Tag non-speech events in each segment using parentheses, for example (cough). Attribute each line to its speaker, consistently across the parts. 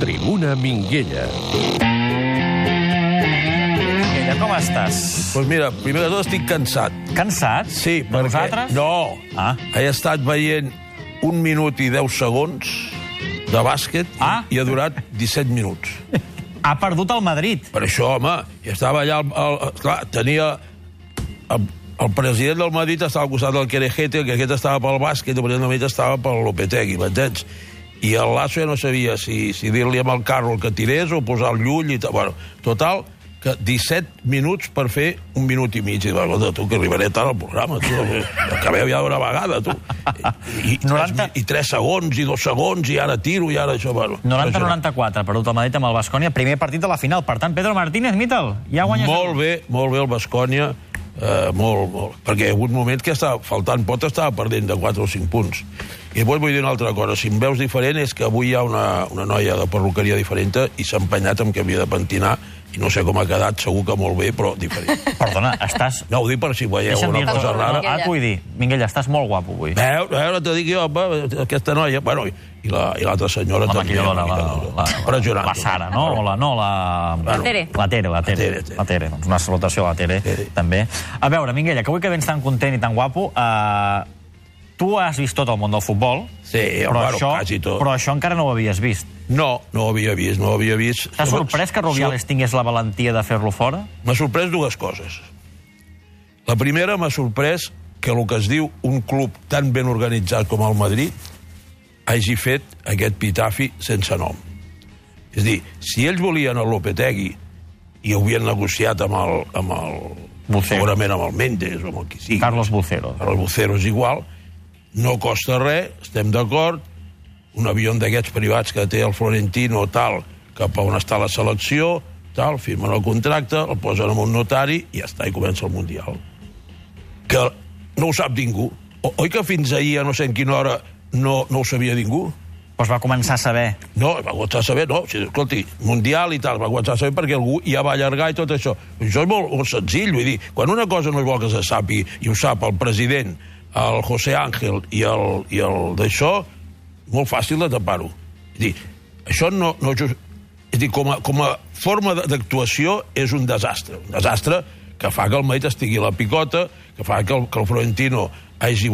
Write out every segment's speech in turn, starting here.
Speaker 1: Tribuna Minguella.
Speaker 2: Ella, com estàs?
Speaker 3: Doncs mira, primer de tot estic cansat.
Speaker 2: Cansat?
Speaker 3: Sí,
Speaker 2: De
Speaker 3: perquè...
Speaker 2: nosaltres?
Speaker 3: No.
Speaker 2: Ah.
Speaker 3: He estat veient un minut i 10 segons de bàsquet
Speaker 2: Ah.
Speaker 3: i ha durat 17 minuts. (laughs)
Speaker 2: Ha perdut el Madrid.
Speaker 3: Per això, home, i estava allà... El, el, clar, tenia... El, el president del Madrid estava al costat del Querejete, que aquest estava pel bàsquet, i el president del Madrid estava pel Lopetegui, m'entens? I el Lasso ja no sabia si, si dir-li amb el carro el que tirés o posar el llull i tal. Bueno, total, que 17 minuts per fer un minut i mig. I dic, escolta, tu, que arribaré tard al programa, tu. Acabeu ja d'una vegada, tu. I, i,
Speaker 2: 90
Speaker 3: 3, I 3 segons, i 2 segons, i ara tiro, i ara això... Bueno, impressionant.
Speaker 2: 90-94, perdut el Madrid amb el Bascònia. Primer partit de la final. Per tant, Pedro Martínez, Mitel, ja guanyes...
Speaker 3: Molt bé, molt bé el Bascònia, eh, molt, molt. Perquè hi ha hagut moments que estava faltant pot, estava perdent de 4 o 5 punts. I després vull dir una altra cosa, si em veus diferent és que avui hi ha una, una noia de perruqueria diferent i s'ha empenyat amb que havia de pentinar i no sé com ha quedat, segur que molt bé, però diferent.
Speaker 2: Perdona, estàs...
Speaker 3: No ho dic per si veieu
Speaker 2: Deixa'm
Speaker 3: una
Speaker 2: dir-te
Speaker 3: cosa rara.
Speaker 2: t'ho vull dir. Minguella, estàs molt guapo avui.
Speaker 3: Veu, veu, te dic jo, home, aquesta noia... Bueno, i, i la- i l'altra senyora
Speaker 2: La
Speaker 3: també.
Speaker 2: maquilladora, la,
Speaker 3: mica,
Speaker 2: la,
Speaker 3: Impressionant.
Speaker 2: la Sara, no? O la, no, la...
Speaker 3: Bueno,
Speaker 4: Tere.
Speaker 2: La Tere, la Tere.
Speaker 3: Tere, Tere.
Speaker 2: La Tere. Doncs una salutació a la Tere,
Speaker 3: Tere.
Speaker 2: també. A veure, Minguella, que avui que vens tan content i tan guapo, eh, tu has vist tot el món del futbol,
Speaker 3: Sí,
Speaker 2: però,
Speaker 3: bueno,
Speaker 2: això,
Speaker 3: quasi tot.
Speaker 2: però això encara no ho havies vist.
Speaker 3: No, no ho havia vist, no ho havia vist.
Speaker 2: T'ha sorprès que Rubiales tingués la valentia de fer-lo fora?
Speaker 3: M'ha sorprès dues coses. La primera m'ha sorprès que el que es diu un club tan ben organitzat com el Madrid hagi fet aquest pitafi sense nom. És a dir, si ells volien el Lopetegui i ho havien negociat amb el, amb el
Speaker 2: Bucero.
Speaker 3: segurament amb el Mendes o amb el qui sigui.
Speaker 2: Carlos Bucero.
Speaker 3: Carlos Bucero és igual, no costa res, estem d'acord, un avió d'aquests privats que té el Florentino tal, cap a on està la selecció, tal, firmen el contracte, el posen en un notari i ja està, i comença el Mundial. Que no ho sap ningú. O, oi que fins ahir, a no sé en quina hora, no, no ho sabia ningú?
Speaker 2: Doncs va començar a saber.
Speaker 3: No, va començar a saber, no, si, escolti, Mundial i tal, va començar a saber perquè algú ja va allargar i tot això. Això és molt, molt senzill, vull dir, quan una cosa no es vol que se sàpi i ho sap el president, el José Ángel i el, i el d'això, molt fàcil de tapar-ho. És dir, això no... no és dir, com a, com a forma d'actuació és un desastre. Un desastre que fa que el Madrid estigui a la picota, que fa que el, que el Florentino hagi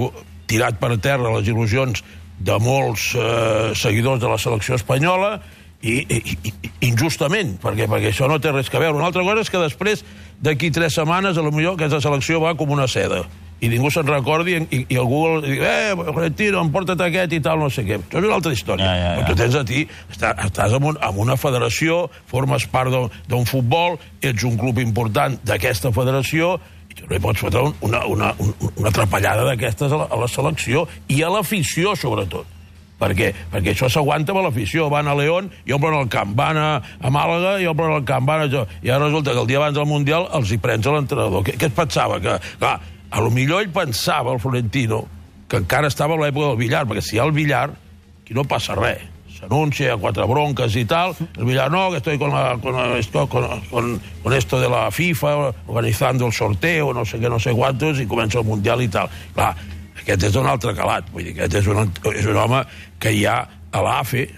Speaker 3: tirat per terra les il·lusions de molts eh, seguidors de la selecció espanyola i, i, i injustament, perquè, perquè això no té res que veure. Una altra cosa és que després, d'aquí tres setmanes, a lo millor aquesta selecció va com una seda i ningú se'n recordi i, i algú digui, eh, Florentino, emporta't aquest i tal, no sé què. Això és una altra història.
Speaker 2: Ja, ja, ja.
Speaker 3: Però tu tens a ti, està, estàs en, un, en una federació, formes part d'un- futbol, ets un club important d'aquesta federació, i tu no hi pots fotre un- una, una, una, una atrapallada d'aquestes a, la, a la selecció i a l'afició, sobretot. Perquè, perquè això s'aguanta amb l'afició. Van a León i omplen el camp. Van a, a Màlaga i omplen el camp. Van a. I ara resulta que el dia abans del Mundial els hi prens a l'entrenador. Què, què es pensava? Que, clar, a lo millor ell pensava, el Florentino, que encara estava a l'època del billar, perquè si hi ha el billar, aquí no passa res. S'anuncia quatre bronques i tal, el billar no, que estoy con, la, con, esto, con, con, con esto de la FIFA, organizando el sorteo, no sé què, no sé quantos, i comença el Mundial i tal. Clar, aquest és un altre calat, vull dir, aquest és un, és un home que hi ha a l'AFE,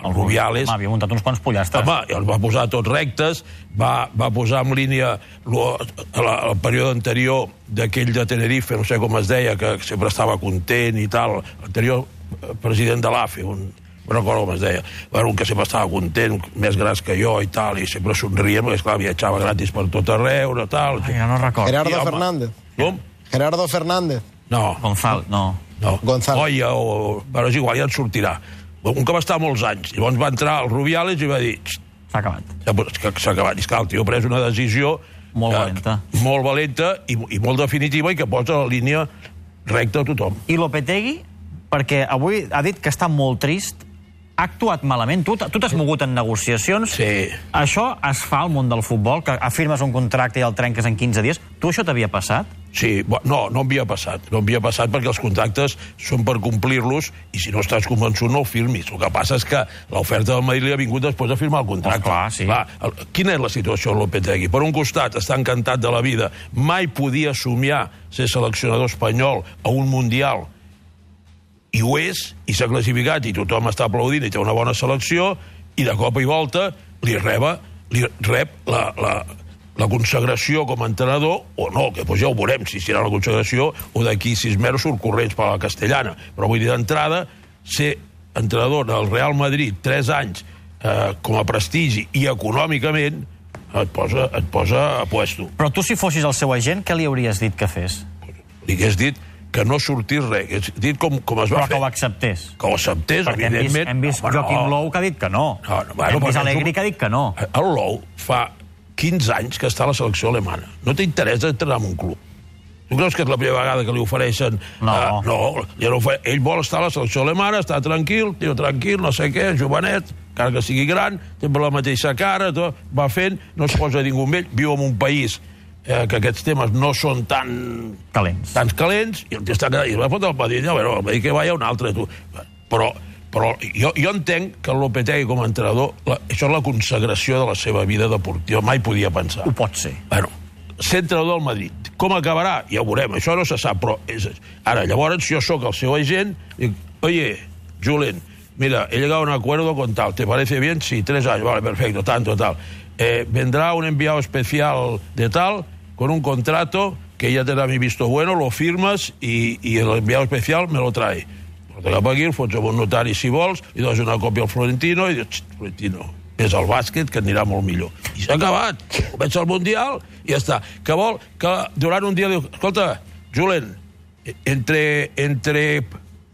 Speaker 3: el Rubiales,
Speaker 2: Home, havia muntat uns quants pollastres.
Speaker 3: Home, i els va posar tots rectes, va, va posar en línia lo, a la, al període anterior d'aquell de Tenerife, no sé com es deia, que sempre estava content i tal, l'anterior eh, president de l'AFE, un, no recordo com es deia, bueno, un que sempre estava content, més gras que jo i tal, i sempre somria, perquè, esclar, viatjava gratis per tot arreu, i tal.
Speaker 2: Ai, ja no recordo.
Speaker 5: Gerardo
Speaker 3: home.
Speaker 5: Fernández.
Speaker 3: Com?
Speaker 5: Gerardo Fernández.
Speaker 3: No,
Speaker 2: Gonzalo, no.
Speaker 3: no.
Speaker 5: Gonzalo.
Speaker 3: Goya o... Però és igual, ja en sortirà. Un que va estar molts anys. Llavors va entrar el Rubiales i va dir "Xt,
Speaker 2: S'ha acabat.
Speaker 3: Que s'ha acabat. I és clar, el tio ha pres una decisió...
Speaker 2: Molt
Speaker 3: eh,
Speaker 2: valenta.
Speaker 3: Molt valenta i, i molt definitiva i que posa la línia recta a tothom.
Speaker 2: I Lopetegui, perquè avui ha dit que està molt trist, ha actuat malament. Tu, tu t'has mogut en negociacions.
Speaker 3: Sí.
Speaker 2: Això es fa al món del futbol, que afirmes un contracte i el trenques en 15 dies. Tu això t'havia passat?
Speaker 3: Sí, no, no havia passat. No havia passat perquè els contractes són per complir-los i si no estàs convençut no el firmis. El que passa és que l'oferta del Madrid li ha vingut després de firmar el contracte.
Speaker 2: Oh, clar, sí.
Speaker 3: Clar, el, quina és la situació amb Lopetegui? Per un costat, està encantat de la vida. Mai podia somiar ser seleccionador espanyol a un Mundial i ho és, i s'ha classificat, i tothom està aplaudint, i té una bona selecció, i de cop i volta li reba, li rep la, la, la consagració com a entrenador, o no, que doncs ja ho veurem, si serà la consagració, o d'aquí sis mesos surt corrents per la castellana. Però vull dir, d'entrada, ser entrenador del Real Madrid tres anys eh, com a prestigi i econòmicament et posa, et posa a puesto.
Speaker 2: Però tu, si fossis el seu agent, què li hauries dit que fes?
Speaker 3: Li hagués dit que no sortís res, que hagués dit com, com es va
Speaker 2: Però que
Speaker 3: fer.
Speaker 2: ho acceptés.
Speaker 3: que ho acceptés,
Speaker 2: Perquè hem vist,
Speaker 3: evidentment.
Speaker 2: hem vist
Speaker 3: Home,
Speaker 2: Joaquim
Speaker 3: no.
Speaker 2: Lou que ha dit que no.
Speaker 3: No, no, bueno,
Speaker 2: hem vist Alegri que ha dit que no.
Speaker 3: El Lou fa 15 anys que està a la selecció alemana. No té interès d'entrenar en un club. Tu creus que és la primera vegada que li ofereixen...
Speaker 2: No.
Speaker 3: Uh, no, ja no ell vol estar a la selecció alemana, està tranquil, tio tranquil, no sé què, jovenet, encara que sigui gran, sempre la mateixa cara, tot, va fent, no es posa ningú amb ell, viu en un país eh, que aquests temes no són tan
Speaker 2: Calents.
Speaker 3: tants calents, i el tio està i va fotre el Madrid, ja, bueno, el Madrid que vaya un altre, tu. Però, però jo, jo entenc que el Lopetegui com a entrenador, la, això és la consagració de la seva vida deportiva, mai podia pensar.
Speaker 2: Ho pot ser.
Speaker 3: Bueno, ser entrenador del Madrid. Com acabarà? Ja ho veurem, això no se sap, però... És... Ara, llavors, si jo sóc el seu agent, dic, oye, Julen, mira, he llegado a un acuerdo con tal, ¿te parece bien? Sí, tres años, vale, perfecto, tanto, tal. Eh, vendrá un enviado especial de tal, con un contrato, que ya te da mi visto bueno, lo firmas y, y el enviado especial me lo trae. Porta cap aquí, el fots amb un notari si vols, li dones una còpia al Florentino i dius, "Xt, Florentino, és el bàsquet que anirà molt millor. I s'ha acabat. Comença el Mundial i ja està. Que vol que durant un dia diu, escolta, Julen, entre, entre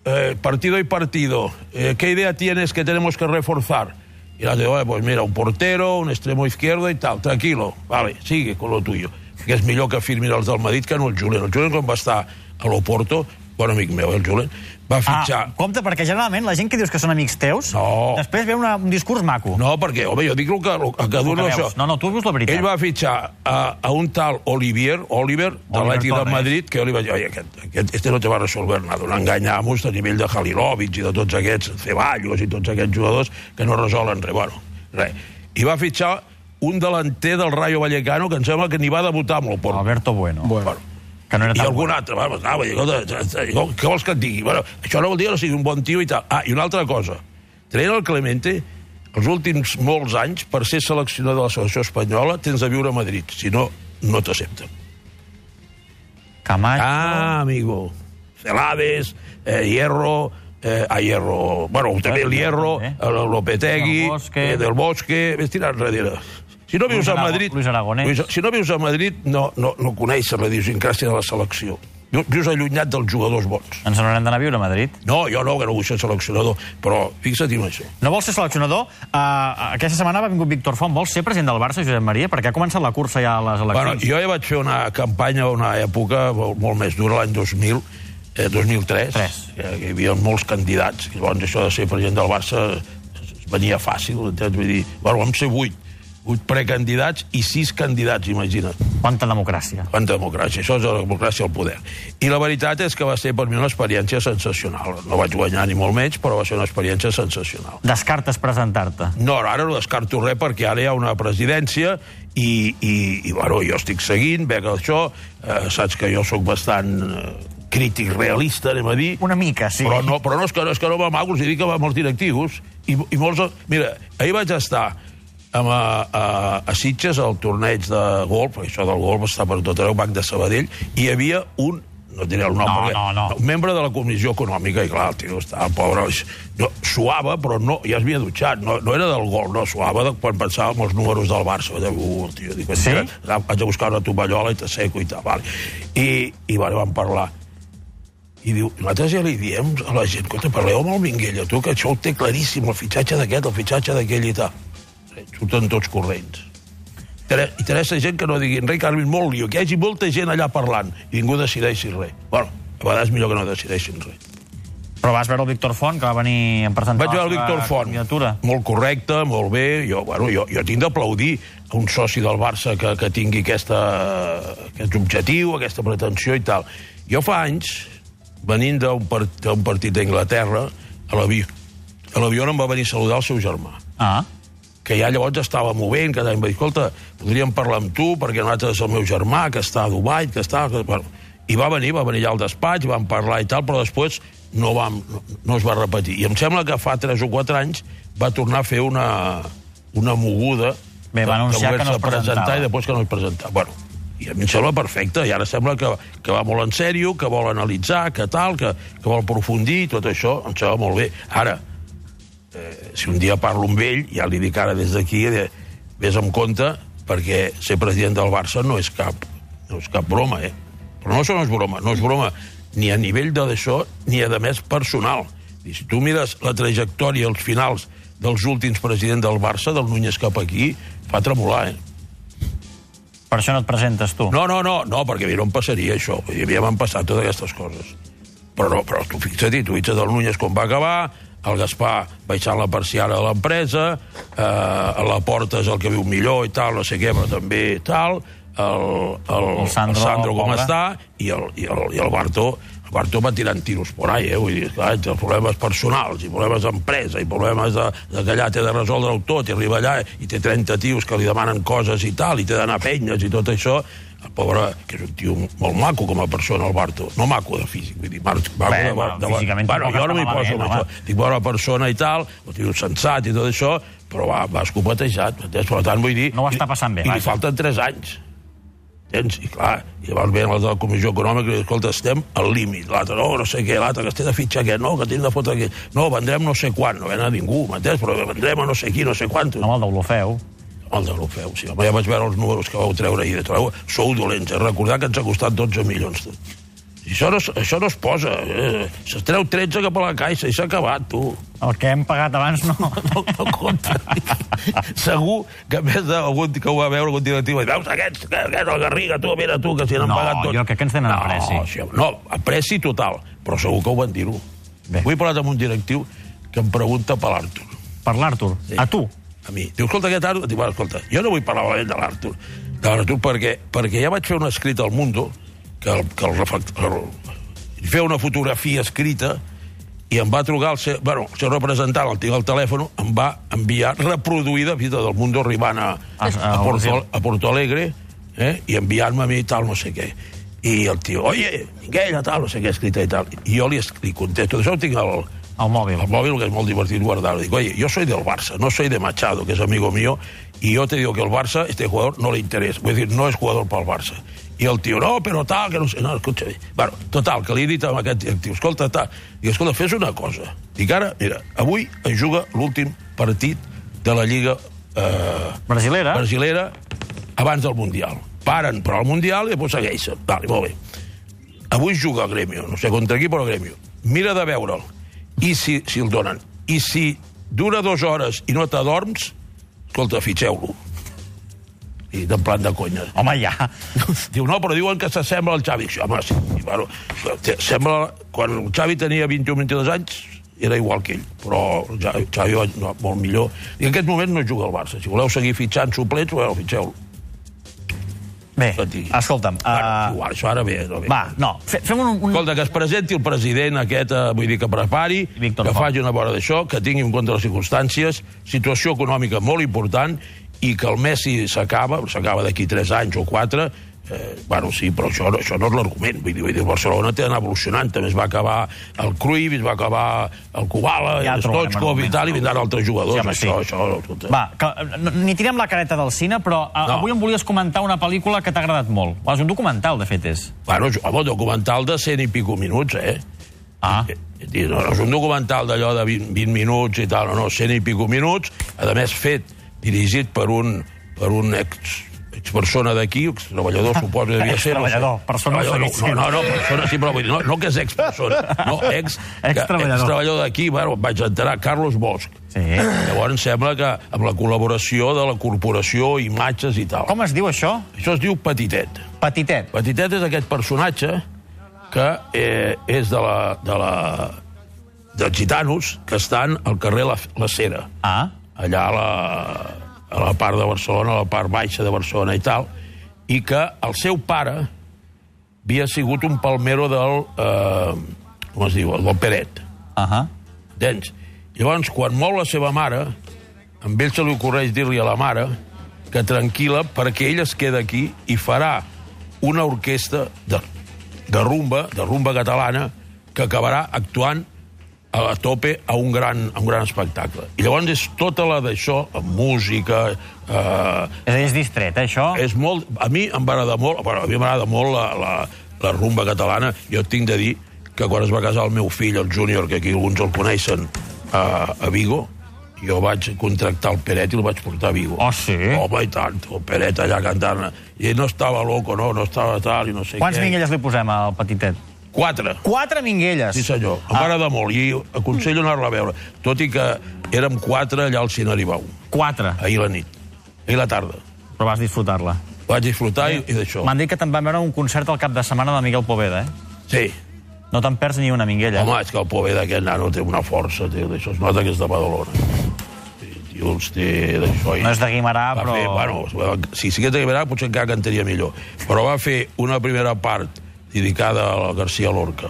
Speaker 3: eh, partido y partido, eh, ¿qué idea tienes que tenemos que reforzar? Y la digo, pues mira, un portero, un extremo izquierdo y tal, tranquilo, vale, sigue con lo tuyo. Que és millor que firmin els del Madrid que no el Julen. El Julen, quan va estar a l'Oporto, bon amic meu, el Julen, va fitxar...
Speaker 2: Ah, compte, perquè generalment la gent que dius que són amics teus,
Speaker 3: No.
Speaker 2: després ve una, un discurs maco.
Speaker 3: No, perquè, home, jo dic el que, el que
Speaker 2: El que
Speaker 3: això.
Speaker 2: No, no, tu veus la veritat.
Speaker 3: Ell va fitxar a, a un tal Olivier, Oliver, de l'Atlètic de. Madrid, que jo li vaig dir, oi, aquest, aquest, este no te va resolver nada, un enganyamos a nivell de Halilovic i de tots aquests, Ceballos i tots aquests jugadors que no resolen res. Bueno, res. I va fitxar un delanter del Rayo Vallecano que em sembla que ni va debutar amb l'Oporto.
Speaker 2: Alberto Bueno.
Speaker 3: Bueno.
Speaker 2: Que no era
Speaker 3: I
Speaker 2: tan
Speaker 3: algun altre, va, va, va, dir, escolta, què vols que et digui? Bueno, això no vol dir que no sigui un bon tio i tal. Ah, i una altra cosa. Traient el Clemente, els últims molts anys, per ser seleccionador de la selecció espanyola, tens de viure a Madrid. Si no, no t'accepten.
Speaker 2: Camacho.
Speaker 3: Ah, amigo. Celades, eh, Hierro, eh, a Hierro, bueno, també el Hierro, el Lopetegui,
Speaker 2: Del Bosque.
Speaker 3: eh, del Bosque, ves tirant darrere. Si no vius
Speaker 2: Luis
Speaker 3: a Madrid...
Speaker 2: Luis Aragonès.
Speaker 3: Luis- si no vius a Madrid, no, no, no coneixes la idiosincràsia de la selecció. Viu- Vius allunyat dels jugadors bons.
Speaker 2: Ens n'haurem d'anar a viure a Madrid.
Speaker 3: No, jo no, que no vull ser seleccionador, però fixa't en això.
Speaker 2: No vols ser seleccionador? Uh, aquesta setmana va vingut Víctor Font. Vols ser president del Barça, Josep Maria? Perquè ha començat la cursa ja a les
Speaker 3: Bueno,
Speaker 2: eleccions.
Speaker 3: jo ja vaig fer una campanya una època molt, més dura, l'any 2000, eh, 2003,
Speaker 2: Tres.
Speaker 3: que, que hi havia molts candidats, i llavors això de ser president del Barça venia fàcil, entens? Vull dir, bueno, vam ser vuit precandidats i sis candidats, imagina't.
Speaker 2: Quanta democràcia.
Speaker 3: Quanta democràcia, això és la democràcia al poder. I la veritat és que va ser per mi una experiència sensacional. No vaig guanyar ni molt menys, però va ser una experiència sensacional.
Speaker 2: Descartes presentar-te.
Speaker 3: No, ara no descarto res perquè ara hi ha una presidència i, i, i bueno, jo estic seguint, veig això, eh, saps que jo sóc bastant eh, crític realista, anem a dir,
Speaker 2: Una mica, sí.
Speaker 3: però no, però no és que, és que no m'amago, he dit que va molts directius i, i molts... Mira, ahir vaig estar amb a, a, a Sitges al torneig de golf, això del golf està per tot arreu, Banc de Sabadell, i hi havia un no diré el nom,
Speaker 2: No,
Speaker 3: perquè,
Speaker 2: no, no.
Speaker 3: un membre de la Comissió Econòmica, i clar, el tio estava pobre, no, suava, però no, ja es havia dutxat, no, no era del gol, no, suava de quan pensàvem els números del Barça, de, uh, tio, dic,
Speaker 2: Sí?
Speaker 3: mira, vaig a buscar una tovallola i t'asseco i tal, vale. I, i vale, vam parlar. I diu, nosaltres ja li diem a la gent, que parleu amb el Minguella, tu, que això ho té claríssim, el fitxatge d'aquest, el fitxatge d'aquell i tal. Surten tots corrents. Inter- Interessa gent que no diguin res, que armin molt lío, que hi hagi molta gent allà parlant i ningú decideixi res. Bueno, a vegades millor que no decideixin res.
Speaker 2: Però vas veure el Víctor Font, que va venir a presentar
Speaker 3: Vaig veure el Víctor Font,
Speaker 2: candidatura.
Speaker 3: molt correcte, molt bé. Jo, bueno, jo, jo tinc d'aplaudir a un soci del Barça que, que tingui aquesta, aquest objectiu, aquesta pretensió i tal. Jo fa anys, venint d'un part, partit d'Anglaterra, a l'avió, a l'avió em va venir a saludar el seu germà
Speaker 2: Ah,
Speaker 3: que ja llavors estava movent, que em va dir, escolta, podríem parlar amb tu, perquè nosaltres és el meu germà, que està a Dubai, que està... Que... Bueno, I va venir, va venir allà al despatx, vam parlar i tal, però després no, vam, no, no es va repetir. I em sembla que fa 3 o 4 anys va tornar a fer una, una moguda
Speaker 2: Bé, va anunciar que no es presentava.
Speaker 3: i després que no es presentava. Bueno, i a mi em sembla perfecte, i ara sembla que, que va molt en sèrio, que vol analitzar, que tal, que, que vol aprofundir, tot això em sembla molt bé. Ara, eh, si un dia parlo amb ell, ja li dic ara des d'aquí, eh, vés amb compte, perquè ser president del Barça no és cap, no és cap broma, eh? Però no això no és broma, no és broma ni a nivell de d'això, ni a de més personal. I si tu mires la trajectòria, els finals dels últims presidents del Barça, del Núñez cap aquí, fa tremolar, eh?
Speaker 2: per això no et presentes tu.
Speaker 3: No, no, no, no, perquè a mi no em passaria això. Vull dir, ja m'han passat totes aquestes coses. Però no, però tu fixa't, tu fixa't el Núñez com va acabar, el Gaspar baixant la persiana de l'empresa, eh, a la porta és el que viu millor i tal, no sé què, però també tal, el, el,
Speaker 2: El Sandro,
Speaker 3: el Sandro com
Speaker 2: pobre.
Speaker 3: està, i el, i el, i el Barto, el Barto va tirant tiros por ahí, eh? Vull dir, clar, té problemes personals, i problemes d'empresa, i problemes de, de que allà té de resoldre-ho tot, i arriba allà i té 30 tios que li demanen coses i tal, i té d'anar a penyes i tot això, el pobre, que és un tio molt maco com a persona, el Barto. No maco de físic, vull dir, mar- maco
Speaker 2: Bé,
Speaker 3: de,
Speaker 2: bueno,
Speaker 3: de,
Speaker 2: físicament
Speaker 3: bueno, jo no m'hi poso amb això. Dic, bona persona i tal, un tio sensat i tot això, però va, va escopetejat, m'entens? Per tant, vull dir...
Speaker 2: No ho està passant bé,
Speaker 3: I, i li falten 3 anys. Entens? I clar, i llavors de la Comissió Econòmica i diuen, escolta, estem al límit. L'altre, no, no sé què, l'altre, que es té de fitxar aquest, no, que tenim de fotre aquest. No, vendrem no sé quan, no ven a ningú, m'entens? Però vendrem a no sé qui, no sé quantos.
Speaker 2: No amb el d'Olofeu.
Speaker 3: El de l'Ofeu, sí. Home, ja vaig veure els números que vau treure ahir. Sou dolents, eh? Recordar que ens ha costat 12 milions. Tot. Això no, això no es posa. Eh? Se treu 13 cap a la caixa i s'ha acabat, tu.
Speaker 2: El que hem pagat abans no. (laughs)
Speaker 3: No, no compta. (laughs) Segur que més d'algun que ho va veure algun directiu, i veus aquests, que, aquest, el Garriga, tu, mira tu, que s'hi han
Speaker 2: No,
Speaker 3: pagat tot.
Speaker 2: jo crec que ens tenen
Speaker 3: no,
Speaker 2: apreci.
Speaker 3: Això, no, apreci total, però segur que ho van dir-ho. Avui he parlat amb un directiu que em pregunta per l'Artur.
Speaker 2: Per l'Artur.
Speaker 3: Sí.
Speaker 2: A tu.
Speaker 3: a mi. Diu, escolta, aquest Artur... Diu, bueno, escolta, jo no vull parlar malament de l'Artur, de l'Artur perquè, perquè ja vaig fer un escrit al Mundo que el, que el, reflect, el, feia una fotografia escrita i em va trucar el seu, bueno, el seu representant, el tinc al telèfon, em va enviar reproduïda, fita del Mundo arribant a,
Speaker 2: A-
Speaker 3: a,
Speaker 2: a
Speaker 3: a, Porto, a Porto Alegre, eh? i enviant-me a mi tal, no sé què. I el tio, oye, Minguella, tal, no sé què, escrita i tal. I jo li, li contesto, això ho tinc al,
Speaker 2: Al mòbil.
Speaker 3: al móvil, que es muy divertido guardarlo. Digo, oye, yo soy del Barça, no soy de Machado, que es amigo mío, y yo te digo que el Barça, este jugador, no le interesa. Voy a decir, no es jugador para el Barça. I el tio, no, però tal, que no sé... No, escolta, bueno, total, que li he dit a aquest tio, escolta, tal, dic, escolta, fes una cosa. Dic, ara, mira, avui es juga l'últim partit de la Lliga eh,
Speaker 2: Brasilera.
Speaker 3: brasilera abans del Mundial. Paren per al Mundial i després segueixen. Vale, molt bé. Avui juga el Grêmio, no sé contra qui, però el Grêmio. Mira de veure'l. I si, si el donen. I si dura dues hores i no t'adorms, escolta, fitxeu-lo. I en plan de conya.
Speaker 2: Home, ja. (laughs)
Speaker 3: Diu, no, però diuen que s'assembla al Xavi. Sí, home, sí. I, bueno, sembla... Quan el Xavi tenia 21-22 anys, era igual que ell, però Ja- Xavi no, molt millor. I en aquest moment no juga al Barça. Si voleu seguir fitxant suplents, bueno, fitxeu-lo.
Speaker 2: Bé, escolta'm.
Speaker 3: Bueno,
Speaker 2: Uh,
Speaker 3: igual, això ara bé. No, bé.
Speaker 2: va, no, fe, fem un... un...
Speaker 3: Escolta, que es presenti el president aquest, eh, vull dir que prepari,
Speaker 2: Víctor
Speaker 3: que
Speaker 2: Font.
Speaker 3: faci una vora d'això, que tingui en compte les circumstàncies, situació econòmica molt important, i que el Messi s'acaba, s'acaba d'aquí 3 anys o 4, eh, bueno, sí, però això, això no és l'argument. Vull dir, vull dir, el Barcelona té d'anar evolucionant. També es va acabar el Cruyff, es va acabar el Kubala,
Speaker 2: Ja
Speaker 3: el Stoichkov i tal, i vindran altres jugadors.
Speaker 2: Sí, home, sí.
Speaker 3: això, això, escolta.
Speaker 2: Va, que, ni tirem la careta del cine, però no.
Speaker 3: No.
Speaker 2: avui em volies comentar una pel·lícula que t'ha agradat molt. És un documental, de fet, és.
Speaker 3: Bueno, és- home, documental de 100 i pico minuts, eh?
Speaker 2: Ah,
Speaker 3: Eh, eh, No, no és un documental d'allò de 20, 20 minuts i tal, no, no, 100 i pico minuts, a més fet, dirigit per un, per un ex persona d'aquí, ex treballador, suposo que devia ser. no sé.
Speaker 2: Persona
Speaker 3: Treballador, no, no, no, persona, sí, però vull dir, no, no que és ex persona, no, ex,
Speaker 2: Extreballador.
Speaker 3: extreballador d'aquí, bueno, vaig enterar, Carlos Bosch.
Speaker 2: sí.
Speaker 3: Llavors em sembla que amb la col·laboració de la corporació, imatges i tal.
Speaker 2: Com es diu això?
Speaker 3: Això es diu Petitet.
Speaker 2: Petitet.
Speaker 3: Petitet és aquest personatge que eh, és de la, de la de gitanos que estan al carrer La, la Cera,
Speaker 2: Ah,
Speaker 3: allà a la, a la part de Barcelona, a la part baixa de Barcelona i tal, i que el seu pare havia sigut un palmero del... Eh, com es diu? El del Peret.
Speaker 2: ahà.
Speaker 3: Entens? Llavors, quan mor la seva mare, amb ell se li ocorreix dir-li a la mare que tranquil·la perquè ell es queda aquí i farà una orquestra de, de rumba, de rumba catalana, que acabarà actuant a tope a un gran, a un gran espectacle. I llavors és tota la d'això, amb música... Eh,
Speaker 2: És distret, eh, això?
Speaker 3: és molt... A mi em va agradar molt, bueno, a mi m'agrada molt la, la, la rumba catalana. Jo tinc de dir que quan es va casar el meu fill, el Júnior, que aquí alguns el coneixen, a, a Vigo, jo vaig contractar el Peret i el vaig portar a Vigo.
Speaker 2: Oh, sí?
Speaker 3: Home, i tant, el Peret allà cantant. I no estava loco, no, no estava tal, i no sé
Speaker 2: Quants
Speaker 3: què.
Speaker 2: minguelles li posem al petitet?
Speaker 3: Quatre.
Speaker 2: Quatre minguelles!
Speaker 3: Sí, senyor. Em
Speaker 2: Ah.
Speaker 3: va agradar molt i aconsello anar-la a veure. Tot i que érem quatre allà al Cinaribau,
Speaker 2: Quatre,
Speaker 3: ahir la nit, ahir la tarda.
Speaker 2: però vas disfrutar-la.
Speaker 3: Vaig disfrutar i, i d'això.
Speaker 2: M'han dit que te'n van veure un concert al cap de setmana de Miguel Poveda, eh?
Speaker 3: Sí.
Speaker 2: No te'n perds ni una minguella.
Speaker 3: Home, és que el pobre d'aquest nano té una força, té, d'això es nota que és de Badalona. Sí, tio, els té d'això...
Speaker 2: No és de Guimarà,
Speaker 3: va
Speaker 2: però...
Speaker 3: Fer, bueno, si sigués de Guimarà potser encara cantaria millor. Però va fer una primera part dedicada a García Lorca,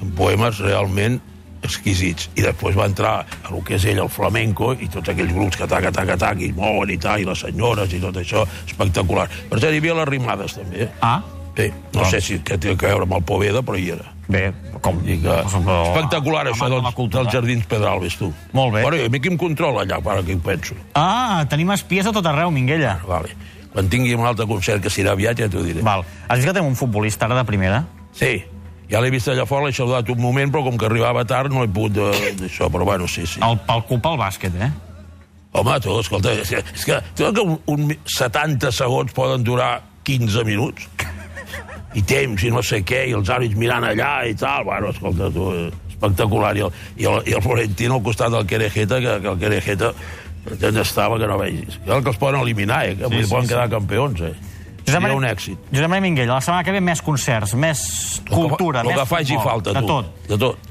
Speaker 3: amb poemes realment exquisits. I després va entrar a lo que és ell, el flamenco, i tots aquells grups que taca, taca, taca, i mouen i tal, i les senyores i tot això, espectacular. Per cert, hi havia les rimades, també. eh?
Speaker 2: Ah,
Speaker 3: Sí, no
Speaker 2: Doncs-
Speaker 3: sé si que té a veure amb el Poveda, però hi era.
Speaker 2: bé, com...
Speaker 3: I que...
Speaker 2: Però-
Speaker 3: Espectacular, això
Speaker 2: amb
Speaker 3: dels,
Speaker 2: la
Speaker 3: Jardins Pedralbes, tu.
Speaker 2: Molt bé.
Speaker 3: I a mi qui em controla allà, que hi penso.
Speaker 2: Ah, tenim espies a tot arreu, Minguella.
Speaker 3: Vale. Quan tingui un altre concert que serà aviat ja t'ho diré.
Speaker 2: Val. Has vist que tenim un futbolista ara de primera?
Speaker 3: Sí, ja l'he vist allà fora, l'he saludat un moment, però com que arribava tard no he pogut eh, d'això, però bueno, sí, sí.
Speaker 2: El, pel culpa al bàsquet, eh?
Speaker 3: Home, tu, escolta, és que, és que, tu que un, un, mi- 70 segons poden durar 15 minuts? I temps, i no sé què, i els àrbits mirant allà i tal, bueno, escolta, tu, eh, espectacular. I el, i el, i el Florentino al costat del Querejeta, que, que el Querejeta ja estava que no vegis. Que el que els poden eliminar, eh? Que Sí,
Speaker 2: sí,
Speaker 3: poden
Speaker 2: sí.
Speaker 3: quedar campions, eh? Seria
Speaker 2: Maria-
Speaker 3: un èxit.
Speaker 2: Josep Maria Minguella, la setmana que ve més concerts, més cultura,
Speaker 3: el que,
Speaker 2: més
Speaker 3: el que faci
Speaker 2: futbol,
Speaker 3: falta,
Speaker 2: de
Speaker 3: tu.
Speaker 2: tot.
Speaker 3: De tot.